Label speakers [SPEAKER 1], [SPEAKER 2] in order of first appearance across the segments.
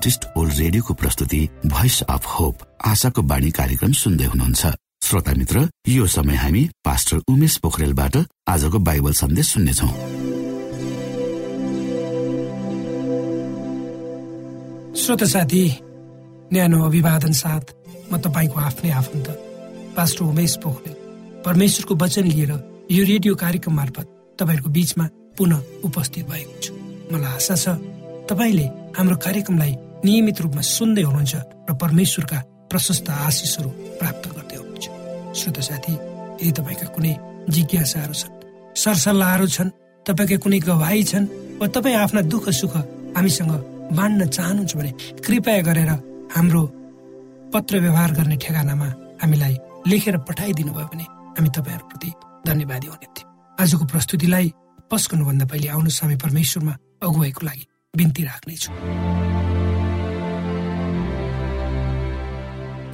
[SPEAKER 1] Adventist world रेडियोको प्रस्तुति voice of hope आशाको बाणी कार्यक्रम सुन्दै हुनुहुन्छ। श्रोता मित्र यो समय हामी पास्टर उमेश पोखरेलबाट आजको बाइबल सन्देश सुन्नेछौ।
[SPEAKER 2] श्रोता साथी न्यानो अभिवादन साथ म तपाईँको आफ्नै आफन्त पास्टर उमेश पोखरेल। परमेश्वरको वचन लिएर यो रेडियो कार्यक्रम मार्फत तपाईँहरूको बीचमा पुनः उपस्थित भएको छु। मलाई आशा छ तपाईँले हाम्रो कार्यक्रमलाई नियमित रूपमा सुन्दै हुनुहुन्छ र परमेश्वरका प्रशस्त आशिषहरू प्राप्त गर्दै हुनुहुन्छ। श्रोत साथी यदि तपाईँका कुनै जिज्ञासाहरू छन् सरसल्लाहहरू छन् तपाईँका कुनै गवाई छन् वा तपाईँ आफ्ना दुःख सुख हामीसँग बाँड्न चाहनुहुन्छ भने कृपया गरेर हाम्रो पत्र व्यवहार गर्ने ठेगानामा हामीलाई लेखेर पठाइदिनु भयो भने हामी तपाईँहरूप्रति धन्यवादी हुने थियौँ। आजको प्रस्तुतिलाई पस्कनुभन्दा पहिले आउनु समय परमेश्वरमा अगुवाईको लागि बिन्ती राख्नेछु।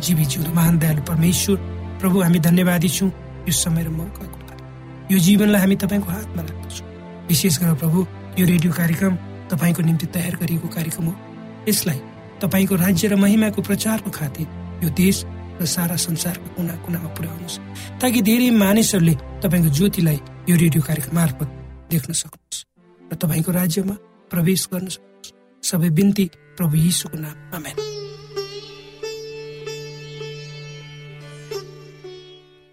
[SPEAKER 2] जीवी जिउँदो महान दयालु परमेश्वर प्रभु हामी धन्यवादी छौँ। यो समय र मौकाको यो जीवनलाई हामी तपाईँको हातमा राख्दछौँ। विशेष गरेर प्रभु यो रेडियो कार्यक्रम तपाईँको निम्ति तयार गरिएको कार्यक्रम हो। यसलाई तपाईँको राज्य र महिमाको प्रचारको खातिर यो देश र सारा संसारको कुना कुनामा पुर्याउनुहोस्। ताकि धेरै मानिसहरूले तपाईँको ज्योतिलाई यो रेडियो कार्यक्रम मार्फत देख्न सक्नुहोस् र तपाईँको राज्यमा प्रवेश गर्न सक्नुहोस्। सबै बिन्ती प्रभु यीशुको नाम आमेन।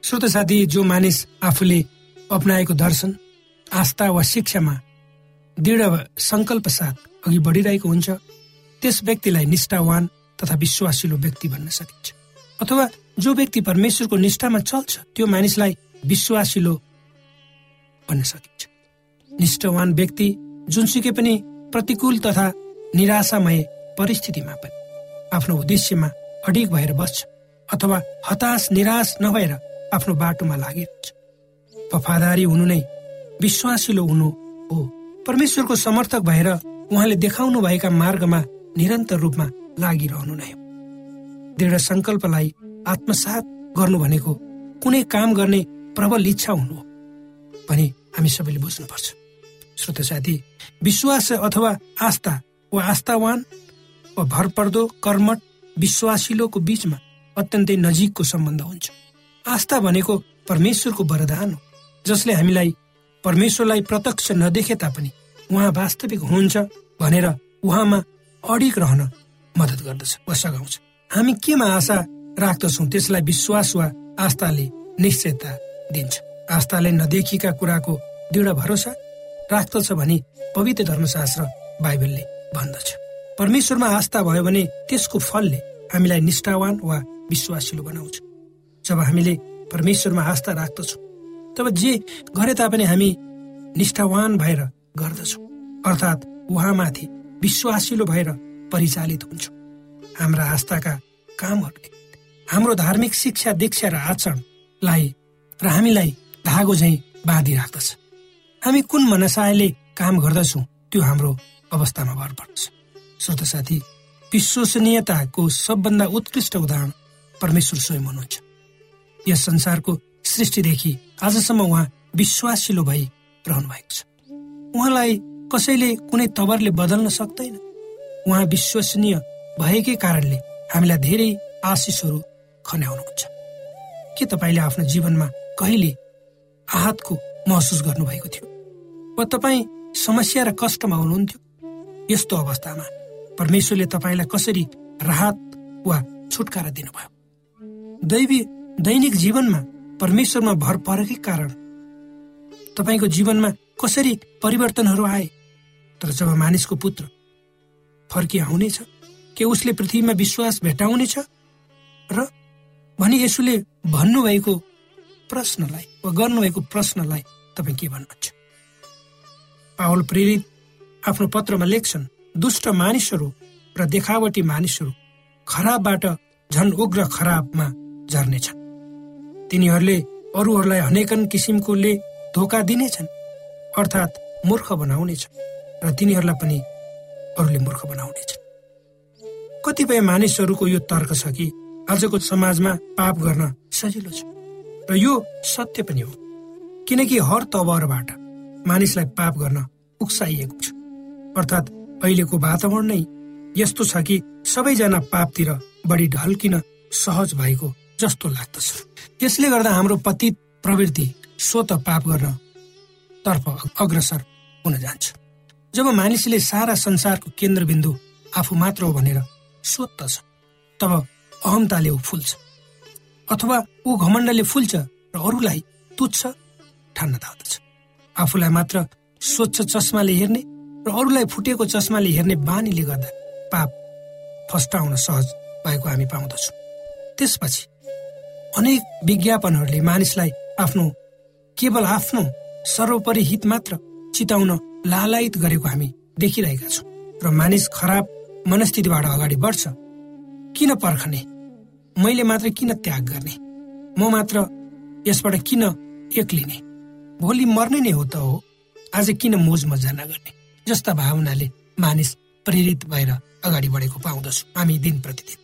[SPEAKER 2] श्रोत साथी जो मानिस आफूले अप्नाएको दर्शन आस्था वा शिक्षामा दृढ सङ्कल्प साथ अघि बढिरहेको हुन्छ त्यस व्यक्तिलाई निष्ठावान तथा विश्वासिलो व्यक्ति भन्न सकिन्छ। अथवा जो व्यक्ति परमेश्वरको निष्ठामा चल्छ त्यो मानिसलाई विश्वासिलो भन्न सकिन्छ। निष्ठावान व्यक्ति जुनसुकै पनि प्रतिकूल तथा निराशामय परिस्थितिमा पनि आफ्नो उद्देश्यमा अडिग भएर बस्छ अथवा हताश निराश नभएर आफ्नो बाटोमा लागिरहन्छ वफादारी हुनु नै विश्वासिलो हुनु हो। परमेश्वरको समर्थक भएर उहाँले देखाउनु भएका मार्गमा निरन्तर रूपमा लागिरहनु नै दृढ सङ्कल्पलाई आत्मसात गर्नु भनेको कुनै काम गर्ने प्रबल इच्छा हुनु हो। भने हामी सबैले बुझ्नुपर्छ। श्रोत साथी विश्वास अथवा आस्था वा आस्थावान वा भरपर्दो कर्मठ विश्वासिलोको बीचमा अत्यन्तै नजिकको सम्बन्ध हुन्छ। आस्था भनेको परमेश्वरको वरदान हो जसले हामीलाई परमेश्वरलाई प्रत्यक्ष नदेखे तापनि उहाँ वास्तविक हुनुहुन्छ भनेर उहाँमा अडिक रहन मद्दत गर्दछ वा सघाउँछ हामी केमा आशा राख्दछौँ त्यसलाई विश्वास वा आस्थाले निश्चयता दिन्छ। आस्थाले नदेखिएका कुराको दृढ भरोसा राख्दछ भने पवित्र धर्मशास्त्र बाइबलले भन्दछ। परमेश्वरमा आस्था भयो भने त्यसको फलले हामीलाई निष्ठावान वा विश्वासिलो बनाउँछ। जब हामीले परमेश्वरमा आस्था राख्दछौँ तब जे गरे तापनि हामी निष्ठावान भएर गर्दछौँ। अर्थात् उहाँमाथि विश्वासिलो भएर परिचालित हुन्छौँ। हाम्रा आस्थाका कामहरूले हाम्रो धार्मिक शिक्षा दीक्षा र आचरणलाई र हामीलाई धागो झैँ बाँधिराख्दछ। हामी कुन मनसायले काम गर्दछौँ त्यो हाम्रो अवस्थामा भर पर्दछ। श्रोत साथी विश्वसनीयताको सबभन्दा उत्कृष्ट उदाहरण परमेश्वर स्वयं हुनुहुन्छ। यस संसारको सृष्टिदेखि आजसम्म उहाँ विश्वासिलो भई रहनु भएको छ। उहाँलाई कसैले कुनै तवरले बदल्न सक्दैन। उहाँ विश्वसनीय भएकै कारणले हामीलाई धेरै आशिषहरू खन्याउनुहुन्छ। के तपाईँले आफ्नो जीवनमा कहिले आहतको महसुस गर्नुभएको थियो? वा तपाईँ समस्या र कष्टमा हुनुहुन्थ्यो? यस्तो अवस्थामा परमेश्वरले तपाईँलाई कसरी राहत वा छुटकारा दिनुभयो? दैवी दैनिक जीवनमा परमेश्वरमा भर परेकै कारण तपाईँको जीवनमा कसरी परिवर्तनहरू आए तर जब मानिसको पुत्र फर्किआउनेछ के उसले पृथ्वीमा विश्वास भेटाउनेछ र भनी यसुले भन्नुभएको प्रश्नलाई वा गर्नुभएको प्रश्नलाई तपाईँ के भन्नुहुन्छ? पावल प्रेरित आफ्नो पत्रमा लेख्छन् दुष्ट मानिसहरू र देखावटी मानिसहरू खराबबाट झन उग्र खराबमा झर्नेछन्। तिनीहरूले अरूहरूलाई अनेकन किसिमकोले धोका दिनेछन् अर्थात् मूर्ख बनाउनेछ र तिनीहरूलाई पनि अरूले मूर्ख बनाउनेछ कतिपय मानिसहरूको यो तर्क छ कि आजको समाजमा पाप गर्न सजिलो छ र यो सत्य पनि हो। किनकि हर तवरबाट मानिसलाई पाप गर्न उक्साइएको छ। अर्थात् अहिलेको वातावरण नै यस्तो छ कि सबैजना पापतिर बढी ढल्किन सहज भएको जस्तो लाग्दछ। यसले गर्दा हाम्रो पतित प्रवृत्ति स्वत पाप गर्न तर्फ अग्रसर हुन जान्छ। जब मानिसले सारा संसारको केन्द्रबिन्दु आफू मात्र हो भनेर सोध्दछ तब अहमताले ऊ फुल्छ अथवा ऊ घमण्डले फुल्छ र अरूलाई तुच्छ ठान्न थाल्दछ आफूलाई मात्र स्वच्छ चस्माले हेर्ने र अरूलाई फुटेको चस्माले हेर्ने बानीले गर्दा पाप फस्टाउन सहज भएको हामी पाउँदछौँ। त्यसपछि अनेक विज्ञापनहरूले मानिसलाई आफ्नो केवल आफ्नो सर्वोपरि हित मात्र चिताउन लालायित गरेको हामी देखिरहेका छौँ र मानिस खराब मनस्थितिबाट अगाडि बढ्छ। किन पर्खने? मैले मात्र किन त्याग गर्ने? म मात्र यसबाट किन एक्लिने भोलि मर्ने नै हो त हो। आज किन मोज मजा नगर्ने? जस्ता भावनाले मानिस प्रेरित भएर अगाडि बढेको पाउँदछु हामी दिन प्रतिदिन।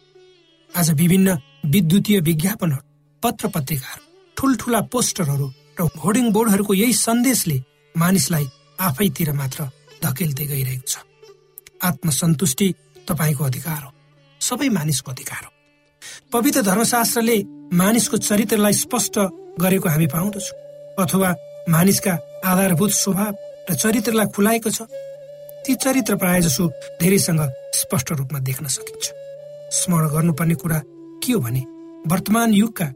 [SPEAKER 2] आज विभिन्न विद्युतीय विज्ञापनहरू पत्र पत्रिकाहरू ठुल्ठुला पोस्टरहरू र होर्डिङ बोर्डहरूको यही सन्देशले मानिसलाई आफैतिर मात्र धकेल्दै गइरहेको छ। आत्मसन्तुष्टि तपाईँको अधिकार हो। सबै मानिसको अधिकार हो। पवित्र धर्मशास्त्रले मानिसको चरित्रलाई स्पष्ट गरेको हामी पाउँदछौँ अथवा मानिसका आधारभूत स्वभाव र चरित्रलाई खुलाएको छ। ती चरित्र प्राय जसो धेरैसँग स्पष्ट रूपमा देख्न सकिन्छ। स्मरण गर्नुपर्ने कुरा के हो भने वर्तमान युगका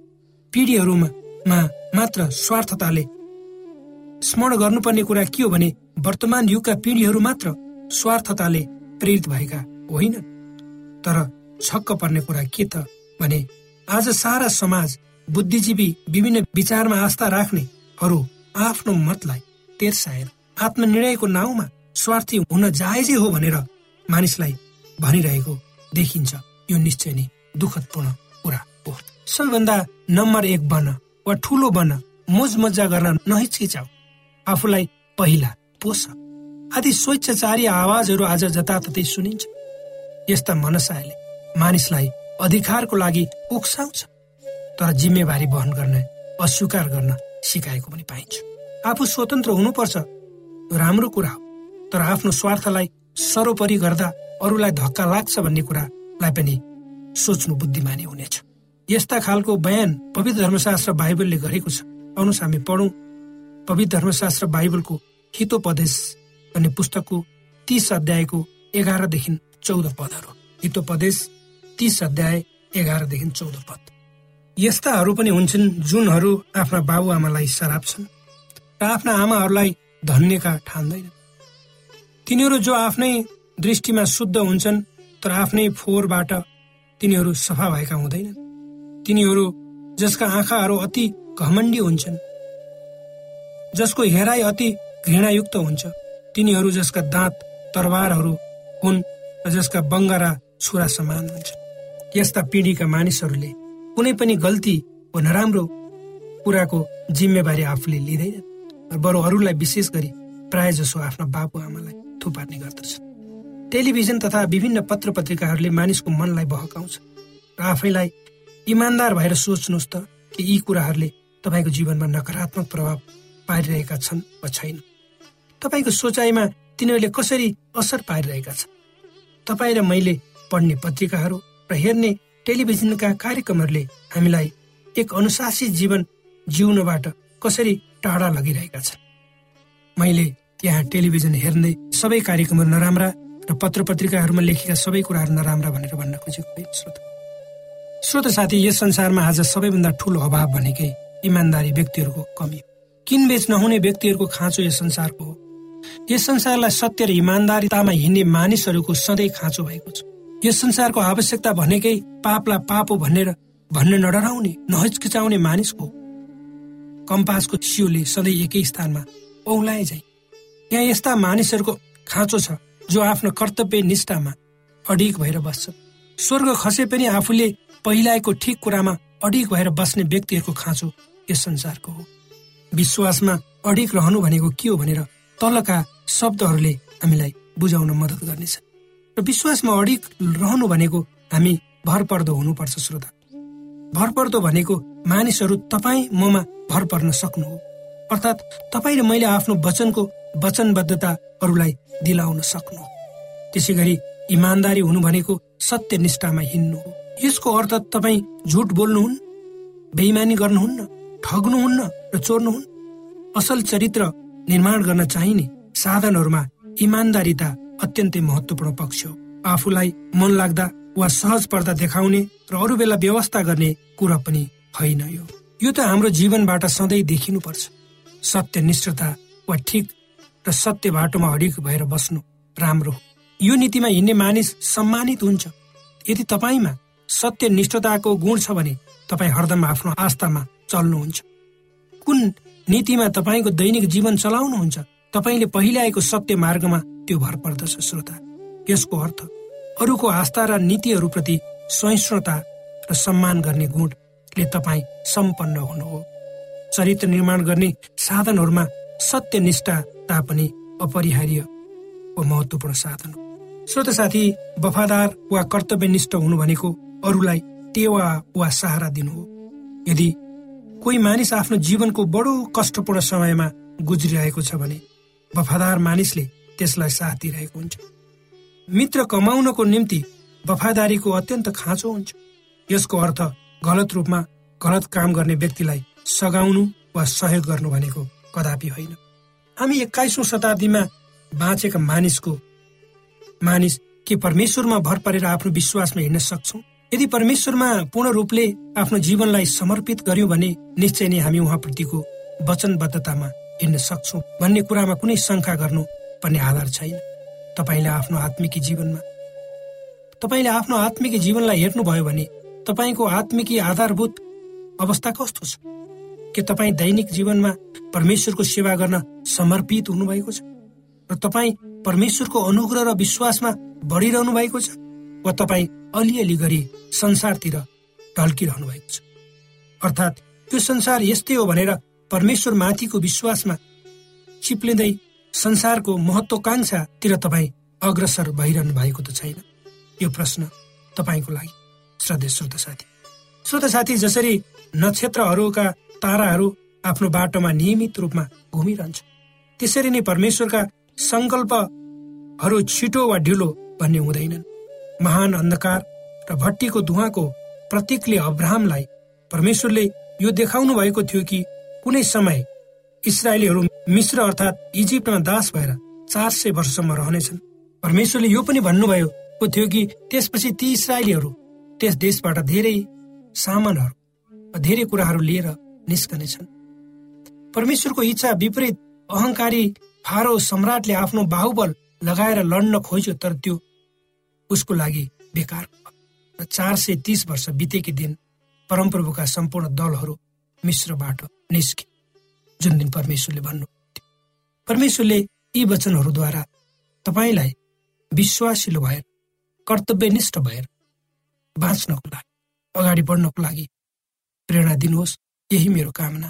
[SPEAKER 2] पिँढीहरूमा मात्र स्वार्थताले स्मरण गर्नुपर्ने कुरा के हो भने वर्तमान युगका पिँढीहरू मात्र स्वार्थताले प्रेरित भएका होइन? तर छक्क पर्ने कुरा के त भने आज सारा समाज बुद्धिजीवी विभिन्न विचारमा आस्था राख्नेहरू आफ्नो मतलाई तेर्साएर आत्मनिर्णयको नाउँमा स्वार्थी हुन जायजै हो भनेर मानिसलाई भनिरहेको देखिन्छ। यो निश्चय नै दुःखदपूर्ण कुरा हो। सबैभन्दा नम्बर एक बन वा ठुलो बन मोज मजा गर्न नहिचकिचाउ आफूलाई पहिला पोष आदि स्वेच्छाचारी आवाजहरू आज जताततै सुनिन्छ। यस्ता मनसायले मानिसलाई अधिकारको लागि उक्साउँछ। तर जिम्मेवारी वहन गर्न अस्वीकार गर्न सिकाएको पनि पाइन्छ। आफू स्वतन्त्र हुनुपर्छ राम्रो कुरा हो। तर आफ्नो स्वार्थलाई सर्वोपरि गर्दा अरूलाई धक्का लाग्छ भन्ने कुरालाई पनि सोच्नु बुद्धिमानी हुनेछ। यस्ता खालको बयान पवित्र धर्मशास्त्र बाइबलले गरेको छ। आउनुहोस् हामी पढौँ। पवित्र धर्मशास्त्र बाइबलको हितोपदेश भन्ने पुस्तकको तीस अध्यायको एघारदेखि चौध पदहरू। हितोपदेश तीस अध्याय एघारदेखि चौध पद। यस्ताहरू पनि हुन्छन् जुनहरू आफ्ना बाबुआमालाई सराप्छन् र आफ्ना आमाहरूलाई धन्यका ठान्दैन तिनीहरू जो आफ्नै दृष्टिमा शुद्ध हुन्छन् तर आफ्नै फोहोरबाट तिनीहरू सफा भएका हुँदैनन्। तिनीहरू जसका आँखाहरू अति घमण्डी हुन्छन् जसको हेराइ अति घृणायुक्त हुन्छ। तिनीहरू जसका दाँत तरवारहरू हुन् र जसका बङ्गारा छुरा समान हुन्छन्। यस्ता पिँढीका मानिसहरूले कुनै पनि गल्ती वा नराम्रो कुराको जिम्मेवारी आफूले लिँदैन बरु अरूलाई विशेष गरी प्राय जसो आफ्ना बाबु आमालाई थुपार्ने गर्दछ टेलिभिजन तथा विभिन्न पत्र पत्रिकाहरूले मानिसको मनलाई बहकाउँछ र आफैलाई इमान्दार भएर सोच्नुहोस् त कि यी कुराहरूले तपाईँको जीवनमा नकारात्मक प्रभाव पारिरहेका छन् वा छैन। तपाईँको सोचाइमा तिनीहरूले कसरी असर पारिरहेका छन्? तपाईँ र मैले पढ्ने पत्रिकाहरू र हेर्ने टेलिभिजनका कार्यक्रमहरूले हामीलाई एक अनुशासित जीवन जिउनबाट कसरी टाढा लगिरहेका छन्? मैले यहाँ टेलिभिजन हेर्ने सबै कार्यक्रमहरू नराम्रा र पत्र पत्रिकाहरूमा लेखेका सबै कुराहरू नराम्रा भनेर भन्न खोजेको श्रोत श्रोत साथी यस संसारमा आज सबैभन्दा ठुलो अभाव भनेकै इमान्दारी व्यक्तिहरूको कमी हो। किनबेच नहुने व्यक्तिहरूको खाँचो यस संसारको हो? यस संसारलाई सत्य र इमान्दारितामा हिँड्ने मानिसहरूको सधैँ खाँचो भएको छ। यस संसारको आवश्यकता भनेकै पापलाई पाप हो भनेर भन्न नडराउने नहिचकिचाउने मानिसको कम्पासको सियोले सधैँ एकै स्थानमा औलाए जाइ यहाँ यस्ता मानिसहरूको खाँचो छ जो आफ्नो कर्तव्य निष्ठामा अडिक भएर बस्छ स्वर्ग खसे पनि आफूले पहिलाएको ठिक कुरामा अडिक भएर बस्ने व्यक्तिहरूको खाँचो यस संसारको हो। विश्वासमा अडिक रहनु भनेको के हो भनेर तलका शब्दहरूले हामीलाई बुझाउन मद्दत गर्नेछ। र विश्वासमा अडिक रहनु भनेको हामी भर पर्दो हुनुपर्छ श्रोता। भर पर्दो भनेको मानिसहरू तपाईँ ममा भर पर्न सक्नु हो। अर्थात् तपाईँ र मैले आफ्नो वचनको वचनबद्धता अरूलाई दिलाउन सक्नु हो। त्यसै गरी इमान्दारी हुनु भनेको सत्य निष्ठामा हिँड्नु हो। यसको अर्थ तपाईँ झुट बोल्नुहुन्न बेइमानी गर्नुहुन्न ठग्नुहुन्न र चोर्नुहुन्न। असल चरित्र निर्माण गर्न चाहिने साधनहरूमा इमान्दारिता अत्यन्तै महत्वपूर्ण पक्ष हो। आफूलाई मन लाग्दा वा सहज पर्दा देखाउने र अरू बेला व्यवस्था गर्ने कुरा पनि होइन यो। यो त हाम्रो जीवनबाट सधैँ देखिनुपर्छ। सत्य निष्ठता वा ठिक र सत्य बाटोमा हडिक भएर बस्नु राम्रो हो। यो नीतिमा हिँड्ने मानिस सम्मानित हुन्छ। यदि तपाईँमा सत्य निष्ठताको गुण छ भने तपाईँ हरदम आफ्नो आस्थामा चल्नुहुन्छ। कुन नीतिमा तपाईँको दैनिक जीवन चलाउनुहुन्छ तपाईँले पहिले आएको सत्य मार्गमा त्यो भर पर्दछ श्रोता। यसको अर्थ अरूको आस्था र नीतिहरूप्रति सहिष्णुता र सम्मान गर्ने गुणले तपाईँ सम्पन्न हुनु हो। चरित्र निर्माण गर्ने साधनहरूमा सत्यनिष्ठता पनि अपरिहार्य वा महत्वपूर्ण साधन हो। श्रोत साथी वफादार वा कर्तव्यनिष्ठ हुनु भनेको अरूलाई टेवा वा सहारा दिनु हो। यदि कोही मानिस आफ्नो जीवनको बडो कष्टपूर्ण समयमा गुज्रिरहेको छ भने वफादार मानिसले त्यसलाई साथ दिइरहेको हुन्छ। मित्र कमाउनको निम्ति वफादारीको अत्यन्त खाँचो हुन्छ। यसको अर्थ गलत रूपमा गलत काम गर्ने व्यक्तिलाई सघाउनु वा सहयोग गर्नु भनेको कदापि होइन। हामी एक्काइसौँ शताब्दीमा बाँचेका मानिसको मानिस के परमेश्वरमा भर परेर आफ्नो विश्वासमा हिँड्न सक्छौ? यदि परमेश्वरमा पूर्ण रूपले आफ्नो जीवनलाई समर्पित गर्यौँ भने निश्चय नै हामी उहाँप्रतिको वचनबद्धतामा हिँड्न सक्छौ भन्ने कुरामा कुनै शङ्का गर्नु पर्ने आधार छैन। तपाईँले आफ्नो आत्मिकी जीवनमा तपाईँले आफ्नो आत्मिकी जीवनलाई हेर्नुभयो भने तपाईँको आत्मिकी आधारभूत अवस्था कस्तो छ? के तपाईँ दैनिक जीवनमा परमेश्वरको सेवा गर्न समर्पित हुनुभएको छ? र तपाईँ परमेश्वरको अनुग्रह र विश्वासमा बढिरहनु भएको छ? वा तपाईँ अलिअलि गरी संसारतिर ढल्किरहनु भएको छ। अर्थात् त्यो संसार यस्तै हो भनेर परमेश्वर माथिको विश्वासमा चिप्लिँदै संसारको महत्वकांक्षातिर तपाईँ अग्रसर भइरहनु भएको त छैन। यो प्रश्न तपाईँको लागि श्रद्धे श्रोत साथी। श्रोत साथी जसरी नक्षत्रहरूका ताराहरू आफ्नो बाटोमा नियमित रूपमा घुमिरहन्छ त्यसरी नै परमेश्वरका सङ्कल्पहरू छिटो वा ढिलो भन्ने हुँदैनन्। महान अन्धकार र भट्टीको धुवाको प्रतीकले अब्राहमलाई परमेश्वरले यो देखाउनु भएको थियो कि कुनै समय इसरायलीहरू मिश्र अर्थात् इजिप्टमा दास भएर चार सय वर्षसम्म रहनेछन्। परमेश्वरले यो पनि भन्नुभयो थियो कि त्यसपछि ती इसरायलीहरू त्यस देशबाट धेरै सामानहरू धेरै कुराहरू लिएर निस्कनेछन्। परमेश्वरको इच्छा विपरीत अहंकारी फारो सम्राटले आफ्नो बाहुबल लगाएर लड्न खोज्यो तर त्यो उसको लागि बेकार। र चार सय तिस वर्ष बितेकी दिन परमप्रभुका सम्पूर्ण दलहरू मिश्रबाट निस्के जुन दिन परमेश्वरले भन्नु परमेश्वरले यी वचनहरूद्वारा तपाईँलाई विश्वासिलो भएर कर्तव्यनिष्ठ भएर बाँच्नको लागि अगाडि बढ्नको लागि प्रेरणा दिनुहोस्। यही मेरो कामना।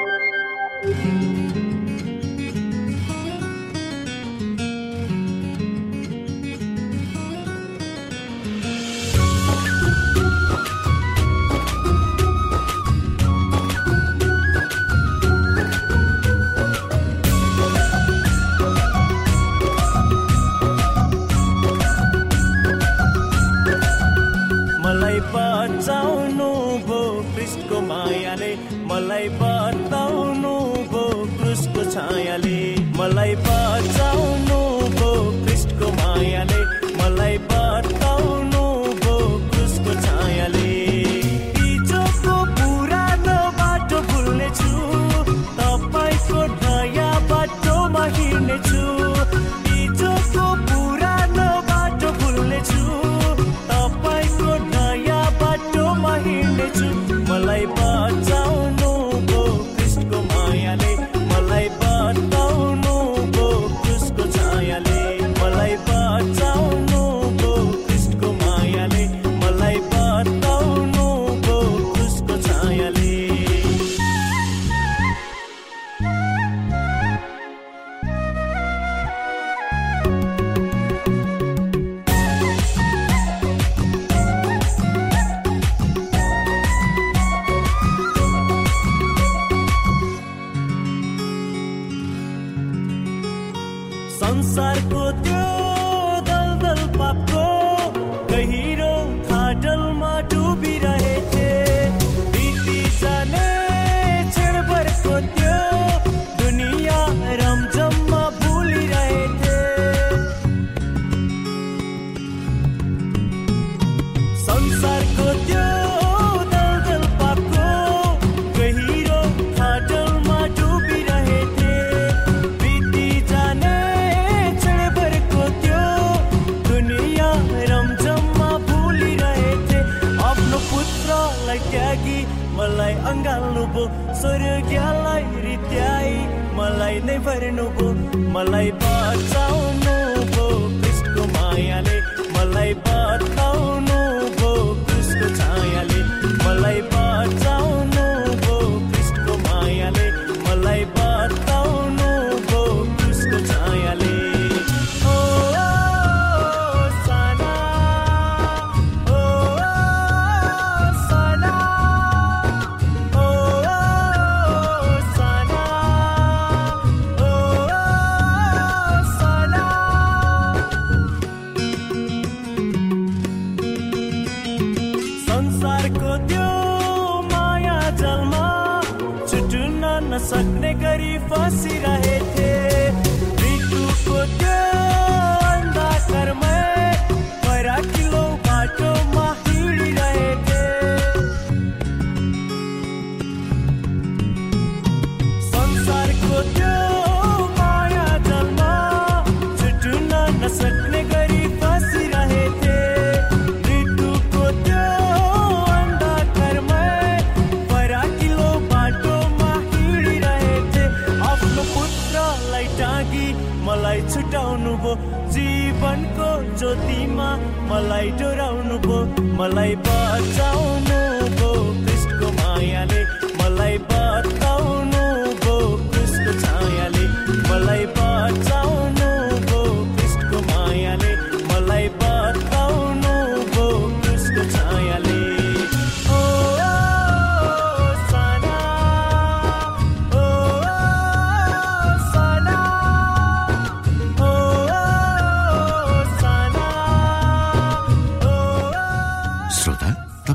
[SPEAKER 3] thank you मलाई संसारको मलाई बचाउनु मलाई डोराउनु मलाई